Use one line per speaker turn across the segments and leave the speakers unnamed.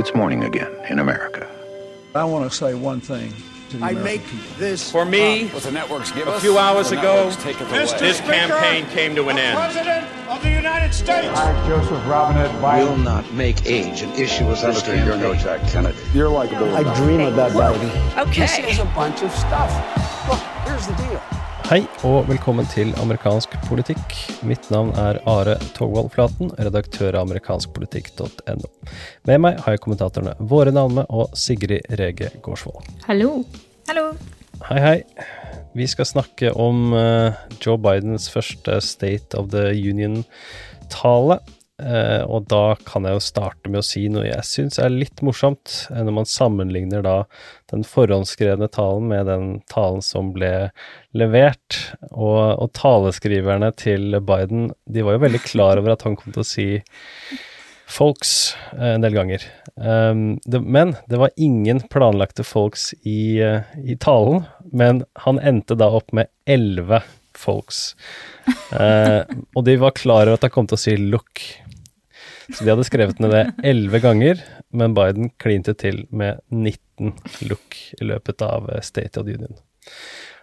It's morning again in America.
I want to say one thing to the
I
American
make
people.
this
For me,
what the networks give
a
us,
few hours ago,
networks take it away.
this campaign came to an end.
President of the United States.
I, Joseph Robinette Biden, will
not make age an issue as this
Senator, you're no
campaign.
Jack Kennedy.
You're likable.
I dream about Biden. Okay.
This is a bunch of stuff. Look, here's the deal.
Hei og velkommen til amerikansk politikk. Mitt navn er Are Togvold Flaten, redaktør av amerikanskpolitikk.no. Med meg har jeg kommentatorene Våre Nalme og Sigrid Rege Gårdsvold.
Hallo. Hallo.
Hei, hei. Vi skal snakke om eh, Joe Bidens første State of the Union-tale. Eh, og da kan jeg jo starte med å si noe jeg syns er litt morsomt, eh, når man sammenligner da den forhåndsskrevne talen med den talen som ble levert. Og, og taleskriverne til Biden, de var jo veldig klar over at han kom til å si folks eh, en del ganger. Det, men det var ingen planlagte folks i, i talen, men han endte da opp med elleve folks. Og de var klar over at han kom til å si look. Så de hadde skrevet ned det elleve ganger, men Biden klinte til med 19 look i løpet av eh, State of the Union.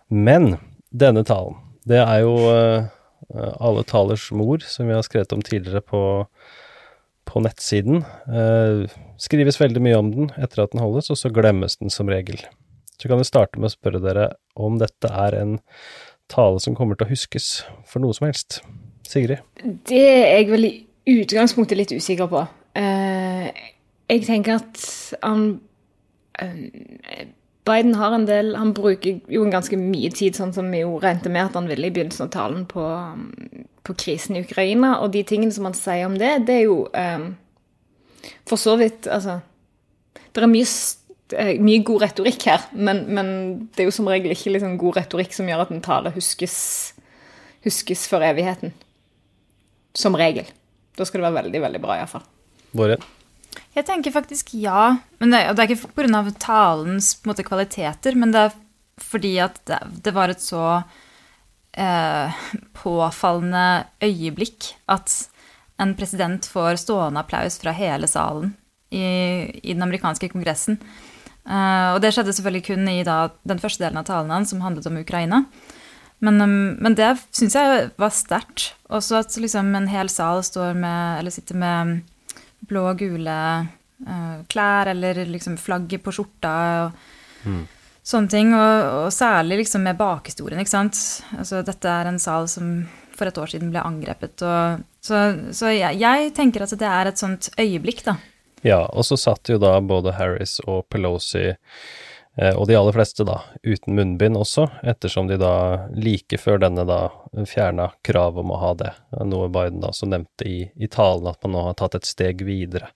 Men denne talen, det er jo eh, alle talers mor, som vi har skrevet om tidligere på, på nettsiden. Eh, skrives veldig mye om den etter at den holdes, og så glemmes den som regel. Så kan vi starte med å spørre dere om dette er en tale som kommer til å huskes for noe som helst. Sigrid?
Det er jeg vel i utgangspunktet litt usikker på. Eh, jeg tenker at han eh, Biden har en del Han bruker jo en ganske mye tid, sånn som vi jo regnet med at han ville i begynnelsen av talen, på, på krisen i Ukraina. Og de tingene som han sier om det, det er jo um, for så vidt Altså Det er mye, mye god retorikk her, men, men det er jo som regel ikke liksom god retorikk som gjør at en tale huskes, huskes for evigheten. Som regel. Da skal det være veldig, veldig bra, iallfall.
Våre?
Jeg tenker faktisk ja. Men det, og det er ikke pga. talens på en måte, kvaliteter, men det er fordi at det, det var et så eh, påfallende øyeblikk at en president får stående applaus fra hele salen i, i den amerikanske kongressen. Eh, og det skjedde selvfølgelig kun i da, den første delen av talen hans, som handlet om Ukraina. Men, um, men det syns jeg var sterkt. Også at liksom en hel sal står med, eller sitter med blå og gule uh, klær, eller liksom flagget på skjorta og sånne ting. Og, og særlig liksom med bakhistorien, ikke sant. Altså, dette er en sal som for et år siden ble angrepet. Og, så så jeg, jeg tenker at det er et sånt øyeblikk, da.
Ja, og så satt jo da både Harris og Pelosi, og de aller fleste da, uten munnbind også, ettersom de da like før denne da fjerna kravet om å ha det, noe Biden da også nevnte i, i talen at man nå har tatt et steg videre.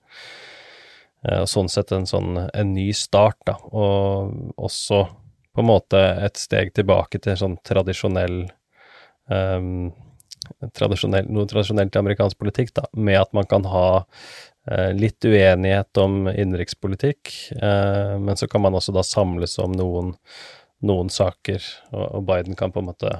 Eh, sånn sett en sånn en ny start, da, og også på en måte et steg tilbake til en sånn tradisjonell um, tradisjonell, noe tradisjonelt i amerikansk politikk, da, med at man kan ha eh, litt uenighet om innenrikspolitikk, eh, men så kan man også da samles om noen, noen saker, og, Biden kan på en måte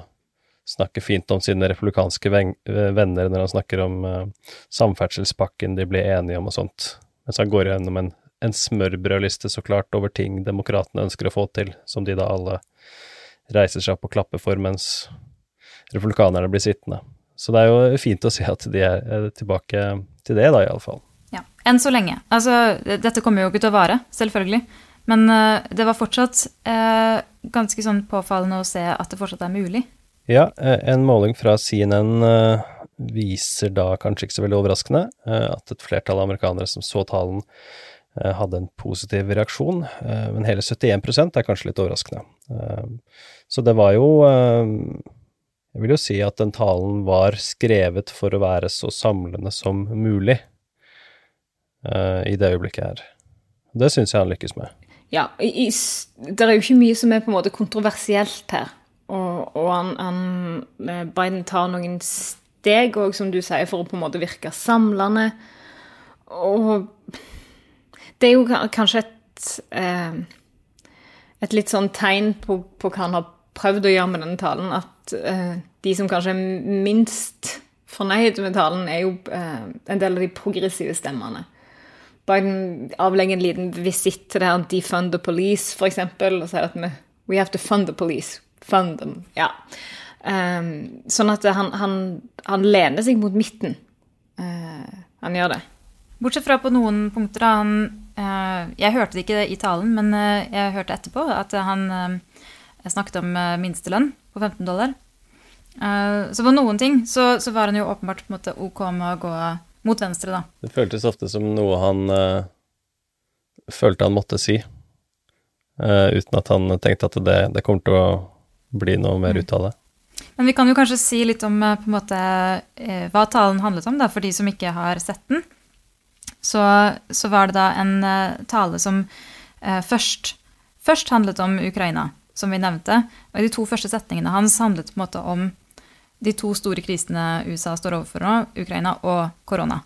snakke fint om sine republikanske eh, venner når han snakker om eh, samferdselspakken de ble enige om og sånt, mens han går gjennom en, en smørbrødliste så klart over ting demokratene ønsker å få til, som de da alle reiser seg opp og klapper for, mens republikanerne blir sittende. Så det er jo fint å se at de er eh, tilbake til det, da, iallfall.
Enn så lenge. Altså, dette kommer jo ikke til å vare, selvfølgelig. Men uh, det var fortsatt uh, ganske sånn påfallende å se at det fortsatt er mulig.
Ja, eh, en måling fra CNN uh, viser da, kanskje ikke så veldig overraskende, at et flertall av amerikanere som så talen, hadde en positiv reaksjon, men hele 71 er kanskje litt overraskende. Så det var jo Jeg vil jo si at den talen var skrevet for å være så samlende som mulig eh, i det øyeblikket her. Det syns jeg han lykkes med.
Ja, i, det er jo ikke mye som er på en måte kontroversielt her. Og, og han, han, eh, Biden tar noen steg òg, som du sier, for å på en måte virke samlende. Og det er jo kanskje et eh, Et litt sånn tegn på, på hva han har prøvd å gjøre med denne talen, at de som kanskje er minst fornøyd med talen, er jo en del av de progressive stemmene. Biden avlegger en liten visitt til det her defund the police, eksempel, og sier at vi We have to fund the police. Fund them. Ja. Um, sånn at han, han, han, lener seg mot midten. Uh, han gjør det.
Bortsett fra på noen punkter. Han, uh, jeg hørte det ikke i talen, men uh, jeg hørte etterpå at han snakket om minstelønn på 15 dollar. så på noen ting så, så, var han jo åpenbart på en måte ok med å gå mot venstre, da.
Det føltes ofte som noe han følte han måtte si. Uh, uten at han tenkte at det, det, kommer til å bli noe mer ut av det.
Men vi kan jo kanskje si litt om eh, på en måte, uh, hva talen handlet om, da, for de som ikke har sett den. Så, så var det da en uh, tale som først, først, handlet om Ukraina, som vi nevnte. Og de to første setningene hans handlet på en måte om de to store krisene USA står overfor nå, Ukraina og korona.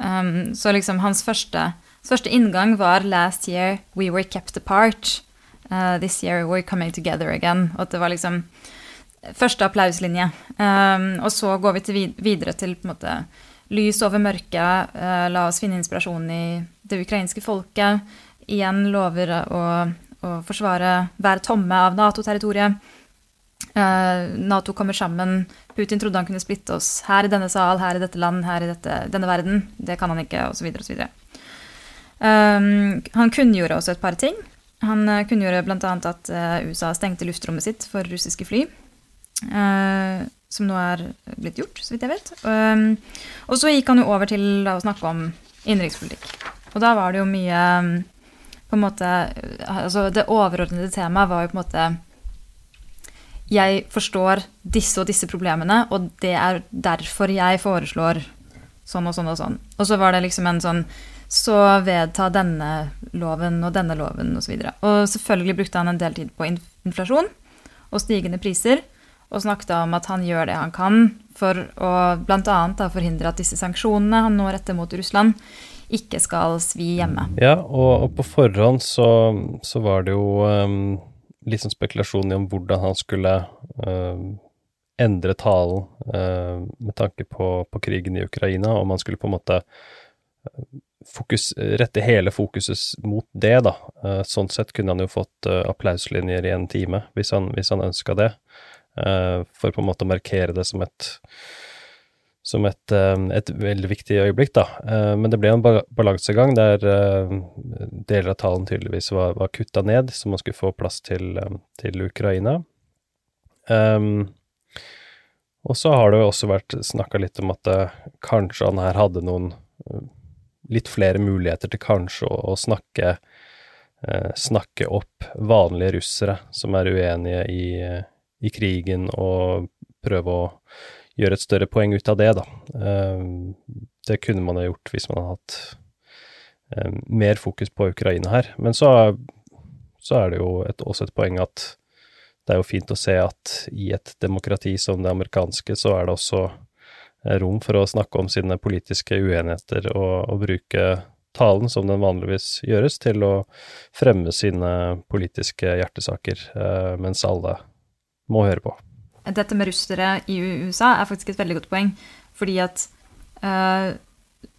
Um, så liksom hans første, første inngang var 'Last year we were kept apart'. Uh, this year we're coming together again. Og det var liksom første applauslinje. Um, og så går vi til videre til på en måte lys over mørket. Uh, la oss finne inspirasjon i det ukrainske folket. Igjen lover å, å forsvare, være tomme av Nato-territoriet. Uh, Nato kommer sammen. Putin trodde han kunne splitte oss her i denne sal, her i dette land, her i dette, denne verden. Det kan han ikke, osv. osv. Um, han kunngjorde også et par ting. Han uh, kunngjorde bl.a. at uh, USA stengte luftrommet sitt for russiske fly. Uh, som nå er blitt gjort, så vidt jeg vet. Um, og så gikk han jo over til da, å snakke om innenrikspolitikk. Og da var det jo mye um, på en måte altså Det overordnede temaet var jo på en måte Jeg forstår disse og disse problemene, og det er derfor jeg foreslår sånn og sånn og sånn. Og så var det liksom en sånn så vedta denne loven og denne loven osv. Og, så og selvfølgelig brukte han en del tid på inflasjon og stigende priser, og snakket om at han gjør det han kan for å bl.a. forhindre at disse sanksjonene han nå retter mot Russland, ikke skal svi hjemme.
Ja, og, og på forhånd så, så, var det jo um, litt sånn spekulasjon om hvordan han skulle um, endre talen uh, med tanke på, på, krigen i Ukraina, om han skulle på en måte fokus, rette hele fokuset mot det, da. Eh, sånn sett kunne han jo fått eh, applauslinjer i en time, hvis han, hvis han ønska det. Eh, for på en måte å markere det som et som et, et veldig viktig øyeblikk, da. Men det ble en balansegang der deler av talen tydeligvis var, var kutta ned, så man skulle få plass til, til Ukraina. Um, og så har det jo også vært snakka litt om at kanskje han her hadde noen litt flere muligheter til kanskje å, å snakke, eh, snakke opp vanlige russere som er uenige i, i, krigen, og prøve å gjøre et større poeng ut av det, da. Eh, det kunne man ha gjort hvis man hadde hatt eh, mer fokus på Ukraina her. Men så, så er det jo et, også et poeng at det er jo fint å se at i et demokrati som det amerikanske, så er det også Eh, rom for å snakke om sine politiske uenigheter og, og, bruke talen, som den vanligvis gjøres, til å fremme sine politiske hjertesaker, mens alle må høre på.
Dette med russere i USA er faktisk et veldig godt poeng, fordi at uh,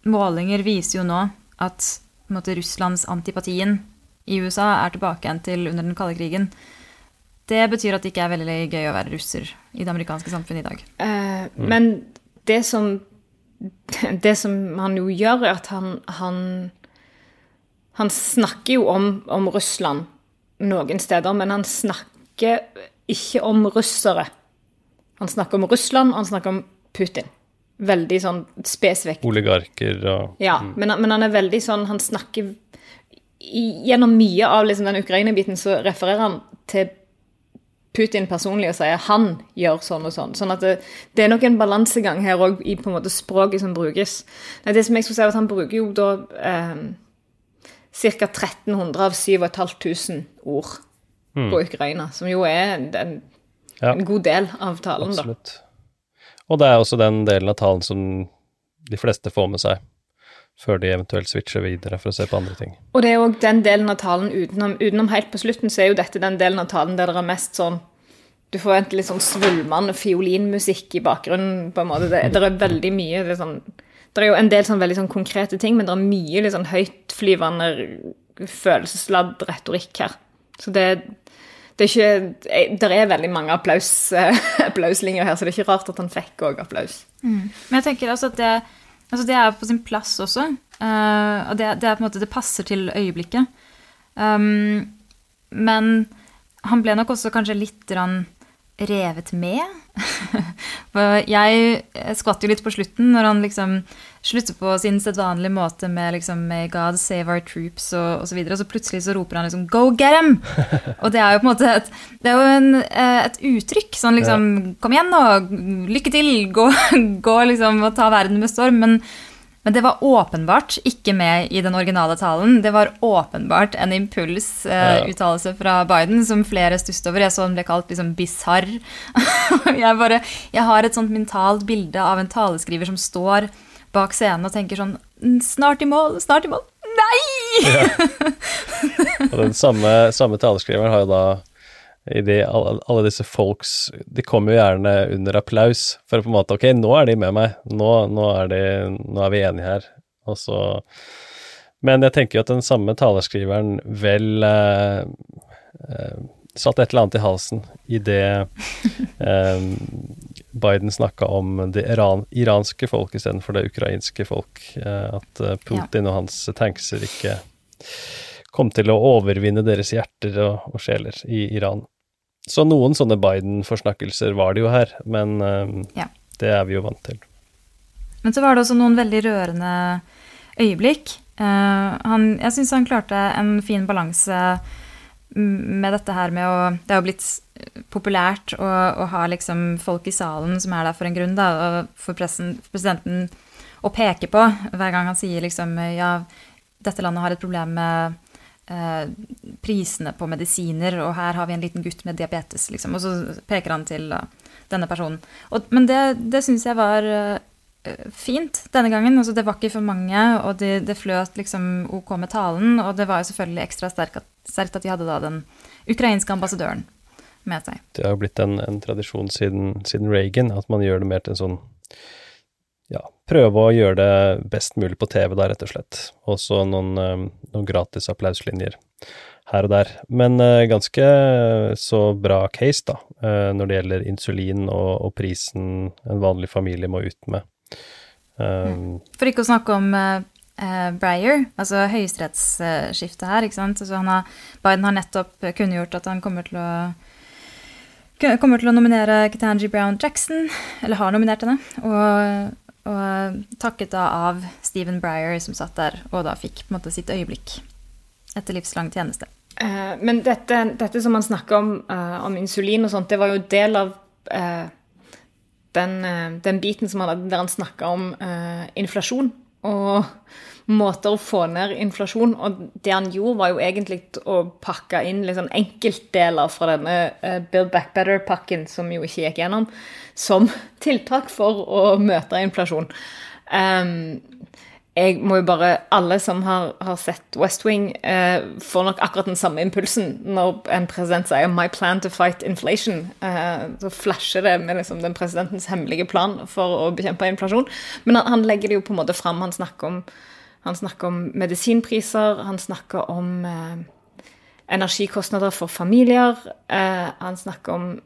målinger viser jo nå at måte, Russlands antipatien i USA er tilbake igjen til under den kalde krigen. Det betyr at det ikke er veldig gøy å være russer i det amerikanske samfunnet i dag.
Uh, mm. Men det som Det som han jo gjør, er at han Han, han snakker jo om, om Russland noen steder, men han snakker ikke om russere. Han snakker om Russland, og han snakker om Putin. Veldig sånn spesifikt.
Oligarker og
Ja, mm. men, men, han er veldig sånn Han snakker Gjennom mye av liksom den Ukraina-biten så refererer han til Putin personlig og sier han gjør sånn og sånn. Sånn at det, det er nok en balansegang her òg i på en måte språket som brukes. Nei, det som jeg skulle si, er at han bruker jo da eh, ca. 1300 av 7500 ord mm. på Ukraina, som jo er en, en, ja. en god del av talen,
Absolutt. da. Og det er også den delen av talen som de fleste får med seg før de eventuelt switcher videre for å se på andre ting.
Og det er òg den delen av talen utenom, utenom, helt på slutten, så er jo dette den delen av talen der det er mest sånn Du får egentlig litt sånn svulmende fiolinmusikk i bakgrunnen, på en måte. Det, det er veldig mye det er sånn det er jo en del sånn veldig sånn konkrete ting, men det er mye litt sånn høytflyvende, følelsesladd retorikk her. Så det, det er ikke der er veldig mange applaus, applauslinjer her, så det er ikke rart at han fikk òg applaus.
Mm. Men jeg tenker altså at det, altså det, er på sin plass også. Uh, og det, det, er på en måte Det passer til øyeblikket. Um, men han ble nok også kanskje litt revet med. For jeg skvatt jo litt på slutten, når han liksom slutter på sin sedvanlige måte med liksom May God save our troops og osv. Og, så og så plutselig så roper han liksom Go get them! og det er jo på en måte et, det er jo en, eh, et uttrykk. Sånn liksom Kom igjen nå! Lykke til! Gå, gå liksom og ta verden med storm. Men men det var åpenbart ikke med i den originale talen. Det var åpenbart en impulsuttalelse eh, fra Biden som flere stusset over. Jeg så den ble kalt liksom bisarr. jeg, jeg har et sånt mentalt bilde av en taleskriver som står bak scenen og tenker sånn Snart i mål, snart i mål. Nei! ja.
Og den samme, samme taleskriveren har jo da i de, alle, alle, disse folks De kommer jo gjerne under applaus for å på en måte Ok, nå er de med meg. Nå, nå, er, de, nå er, vi enige her. Og så Men jeg tenker jo at den samme talerskriveren vel eh, eh, satt et eller annet i halsen idet eh, Biden snakka om det iran, iranske folk istedenfor det ukrainske folk. Eh, at Putin Putin og hans tankser ikke kom til å overvinne deres hjerter og, og sjeler i Iran. Så noen sånne Biden-forsnakkelser var det jo her, men um, ja. det er vi jo vant til.
Men så var det også noen veldig rørende øyeblikk. Han, jeg syns han klarte en fin balanse med dette her med å Det jo blitt populært å, å, ha liksom folk i salen som er der for en grunn, da, og for pressen, presidenten å peke på hver gang han sier liksom Ja, dette landet har et problem med Eh, prisene på medisiner, og her har vi en liten gutt med diabetes, liksom. Og så peker han til da, denne personen. Og, men det, det syns jeg var uh, fint denne gangen. Altså, det var ikke for mange, og det, det, fløt liksom ok med talen. Og det var jo selvfølgelig ekstra sterkt at, sterkt at de hadde da den ukrainske ambassadøren med seg.
Det har jo blitt en, en tradisjon siden, siden, Reagan at man gjør det mer til en sånn ja, prøve å gjøre det best mulig på TV, da, rett og slett. Også noen, eh, noen gratis applauslinjer her og der. Men uh, ganske så bra case, da, når det gjelder insulin og, og, prisen en vanlig familie må ut med.
Um, For ikke å snakke om uh, Breyer, altså høyesterettsskiftet her. ikke sant? Altså har, Biden har nettopp kunngjort at han kommer til å kommer til å nominere Ketanji Brown Jackson, eller har nominert henne. Og og eh, takket da av Stephen Breyer, som satt der og da fikk på en måte sitt øyeblikk etter livslang tjeneste.
Uh, men dette, dette, som han snakker om, uh, om insulin og sånt, det var jo del av uh, den, den, biten som han, der han snakka om inflasjon og måter å få ned inflasjon. Og det han gjorde, var jo egentlig å pakke inn liksom enkeltdeler fra denne Build Back Better-pakken, som jo ikke gikk gjennom som tiltak for å møte inflasjon. Um, jeg må jo bare Alle som har, har sett West Wing, eh, får nok akkurat den samme impulsen når en president sier 'my plan to fight inflation'. Eh, så flasher det med liksom den presidentens hemmelige plan for å bekjempe inflasjon. Men han, han legger det jo på en måte fram. Han snakker om, han snakker om medisinpriser, han snakker om eh, energikostnader for familier. han snakker om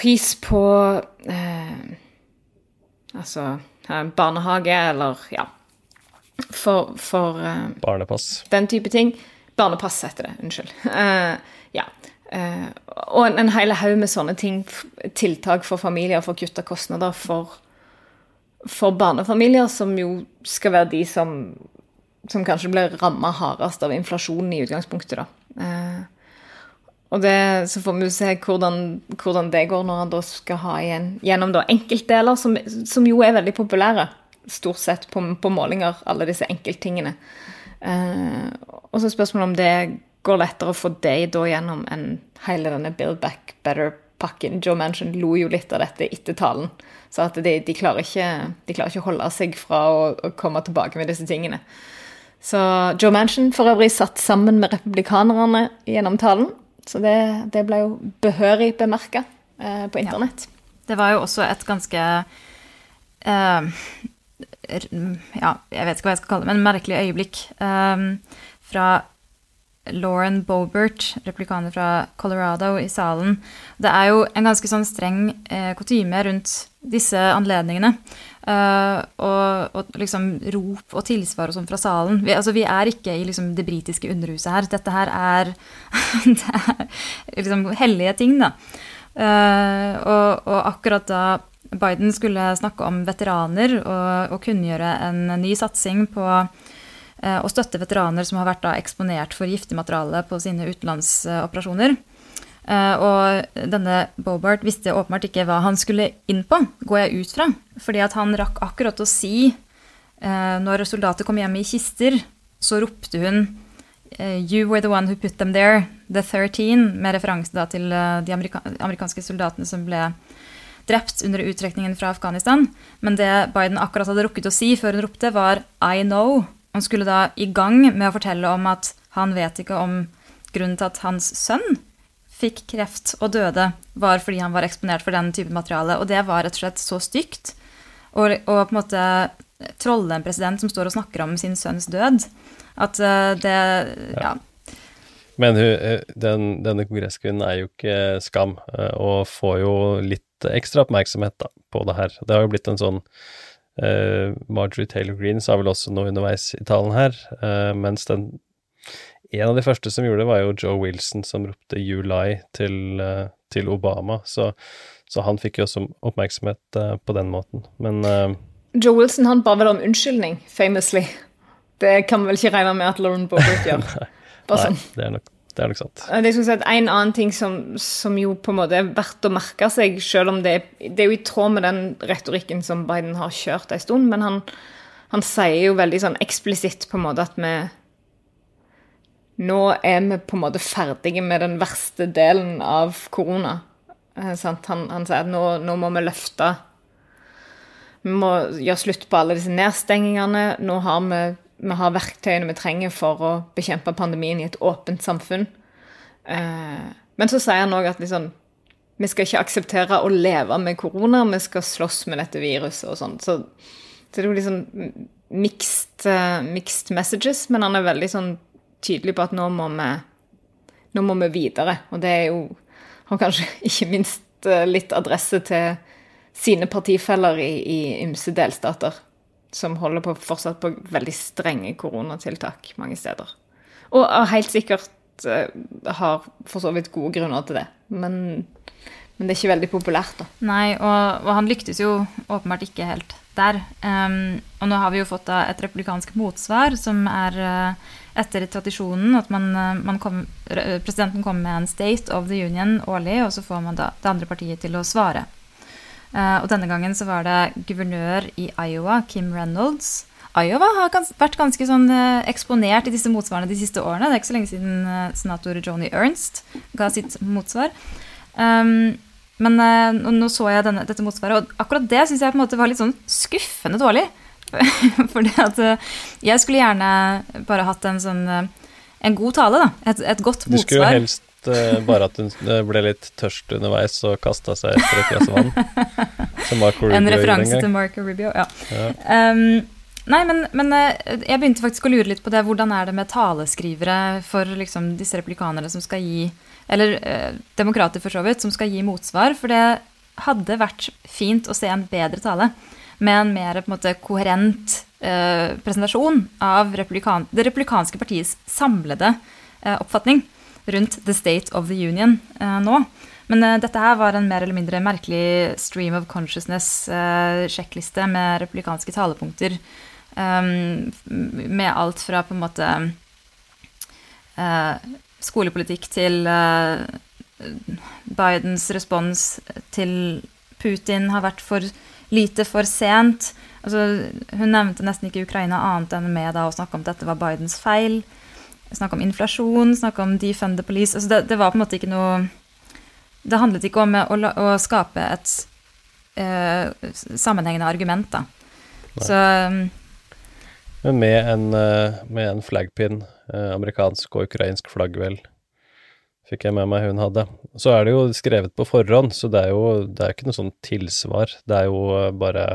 pris på eh, Altså eh, barnehage eller ja. For, for uh,
Barnepass.
Den type ting. Barnepass heter det. Unnskyld. Uh, ja. Uh, og en, en hel haug med sånne ting. Tiltak for familier for å kutte kostnader for, for barnefamilier, som jo skal være de som, som kanskje blir ramma hardest av inflasjonen i utgangspunktet, da. Og det, så får vi se hvordan, hvordan, det går når han da skal ha igjen gjennom da enkeltdeler, som, som, jo er veldig populære, stort sett på, på målinger, alle disse enkelttingene. Eh, og så spørsmålet om det går lettere å få det da gjennom enn hele denne Build Back Better-pakken. Joe Manchin lo jo litt av dette etter talen. Så at de, de, klarer ikke, de klarer ikke å holde seg fra å, å komme tilbake med disse tingene. Så Joe Manchin for øvrig satt sammen med republikanerne gjennom talen. Så det, det ble jo behørig bemerka eh, på internett.
Ja. Det var jo også et ganske eh, Ja, jeg vet ikke hva jeg skal kalle det, men merkelig øyeblikk eh, fra Lauren Bobert, replikaner fra Colorado, i salen. Det er jo en ganske sånn streng eh, kutyme rundt disse anledningene. Uh, og, og, liksom rop og tilsvar og sånn fra salen. Vi, altså, vi er ikke i liksom, det britiske underhuset her. Dette her er, det er liksom hellige ting, da. Uh, og, og, akkurat da Biden skulle snakke om veteraner og, og kunngjøre en ny satsing på uh, å støtte veteraner som har vært da, eksponert for giftemateriale på sine utenlandsoperasjoner, og denne Bobart visste åpenbart ikke hva han skulle inn på, går jeg ut fra. Fordi at han rakk akkurat å si uh, Når soldater kom hjem i kister, så ropte hun uh, You were the one who put them there, the 13, med referanse da til de amerika amerikanske soldatene som ble drept under uttrekningen fra Afghanistan. Men det Biden akkurat hadde rukket å si før hun ropte, var I know. Han skulle da i gang med å fortelle om at han vet ikke om grunnen til at hans sønn fikk kreft og døde, var fordi han var eksponert for den typen materiale. Og det var rett og slett så stygt. Og, og på en måte trolle en president som står og snakker om sin sønns død, at uh, det ja.
Men hun, eh, den, denne kongresskvinnen er jo ikke skam, eh, og får jo litt ekstra oppmerksomhet da, på det her. Det har jo blitt en sånn uh, Marjorie Taylor Green sa vel også noe underveis i talen her, uh, mens den en av de første som gjorde det, var jo Joe Wilson, som ropte 'You lie' til, uh, til Obama. Så, så, han fikk jo også oppmerksomhet uh, på den måten. Men uh,
Joe Wilson han ba vel om unnskyldning, famously. Det kan vel ikke regne med at Lauren Bobert gjør.
Nei, sånn. det, er nok, det er nok sant.
Det si En annen ting som, som, jo på en måte er verdt å merke seg, selv om det, det er jo i tråd med den retorikken som Biden har kjørt en stund, men han, han sier jo veldig sånn eksplisitt på en måte at vi nå er vi på en måte ferdige med den verste delen av korona. Eh, han, han, sier at nå, nå, må vi løfte Vi må gjøre slutt på alle disse nedstengingene. Nå har vi, vi har verktøyene vi trenger for å bekjempe pandemien i et åpent samfunn. Eh, men så sier han òg at liksom, vi skal ikke akseptere å leve med korona, vi skal slåss med dette viruset og sånn. Så, så, det er jo liksom mixed, uh, mixed messages, men han er veldig sånn tydelig på at nå må vi, nå må vi videre. Og det er jo har kanskje ikke minst eh, litt adresse til sine partifeller i, i ymse delstater, som holder på fortsatt på veldig strenge koronatiltak mange steder. Og helt sikkert uh, har for så vidt gode grunner til det. Men, men, det er ikke veldig populært, da.
Nei, og, og han lyktes jo åpenbart ikke helt der. Um, og nå har vi jo fått da, et republikansk motsvar som er uh, etter tradisjonen at man, eh, man kom, presidenten kommer med en State of the Union årlig, og så får man da det andre partiet til å svare. Uh, og denne gangen så var det guvernør i Iowa, Kim Reynolds. Iowa har vært ganske sånn eksponert i disse motsvarene de siste årene. Det er ikke så lenge siden senator Joni Ernst ga sitt motsvar. Um, men nå så jeg denne, dette motsvaret, og akkurat det syns jeg på en måte var litt sånn skuffende dårlig. At eh, jeg skulle gjerne bare hatt en sånn eh, en god tale, da. Et, et godt motsvar.
Du skulle jo helst uh, bare at hun ble litt tørst underveis og kasta seg etter et glass vann. Som Marco Rubio
En referanse til Marco Rubio, ja. ja. Um, nei, men, men, jeg begynte faktisk å lure litt på det. Hvordan er det med taleskrivere for liksom, disse replikanerne som skal gi Eller uh, demokrater, for så vidt, som skal gi motsvar? For det hadde vært fint å se en bedre tale med en mer på en måte, koherent eh, presentasjon av republikan det republikanske partiets samlede eh, oppfatning rundt the state of the union eh, nå. Men eh, dette her var en mer eller mindre merkelig stream of consciousness-sjekkliste eh, med republikanske talepunkter. Eh, med alt fra på en måte skolepolitikk til Bidens respons til Putin har vært for lite for sent. Altså, hun nevnte nesten ikke Ukraina annet enn med da, å snakke om at dette var Bidens feil. Snakke om inflasjon, snakke om defund the police. Altså, det, det, var på en måte ikke noe Det handlet ikke om å, å skape et uh, sammenhengende argument, da. Nei. Så um,
Men med en, uh, med en flaggpin, uh, amerikansk og ukrainsk flagg, vel, fikk jeg med meg hun hadde. Så er det jo skrevet på forhånd, så det er jo det er ikke noe sånn tilsvar. Det er jo eh, bare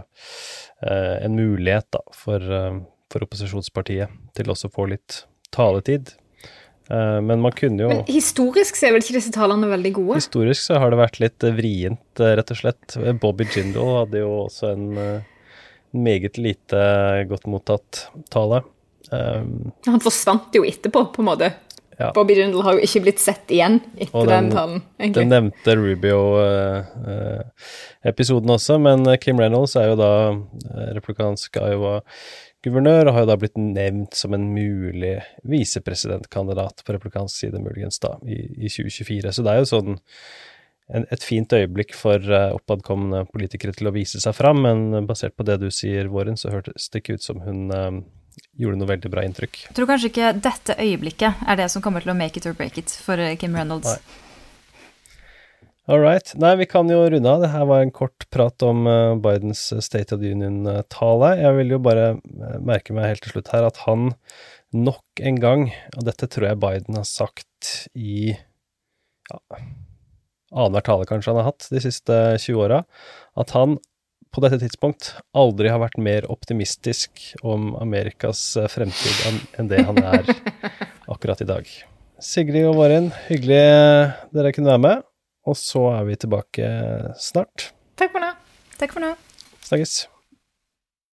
eh, en mulighet, da, for, eh, for opposisjonspartiet til også å få litt taletid. Eh, men man kunne jo
Men historisk så er vel ikke disse talene veldig gode?
Historisk så har det vært litt eh, vrient, eh, rett og slett. Bobby Jindal hadde jo også en eh, meget lite godt mottatt tale. Um,
Han forsvant jo etterpå, på en måte.
Ja.
Bobby Jindal har jo ikke blitt sett igjen etter
Og
den,
den-
talen,
Den nevnte Rubio-episoden også, men eh, Kim Reynolds er jo da replikansk republikansk Iowa-guvernør, og har jo da blitt nevnt som en mulig visepresidentkandidat på republikansk side, muligens da, i, i 2024. Så det er jo sånn en, et fint øyeblikk for eh, oppadkomne politikere til å vise seg fram, men basert på det du sier, Våren, så hørtes det ikke ut som hun eh, gjorde noe veldig bra inntrykk.
Jeg tror kanskje ikke dette øyeblikket er det som kommer til å make it or break it for eh, Kim Reynolds.
All right. Nei, vi kan jo runde av. Det her var en kort prat om eh, Bidens State of the Union-tale. Jeg vil jo bare eh, merke meg helt til slutt her at han nok en gang, og dette tror jeg Biden har sagt i ja, annenhver tale kanskje han har hatt de siste 20 åra, at han på dette tidspunkt aldri har vært mer optimistisk om Amerikas eh, fremtid enn- det han er akkurat i dag. Sigrid og Våren, hyggelig eh, dere kunne være med. Og så er vi tilbake snart.
Takk for nå.
Takk for nå.
Snakkes.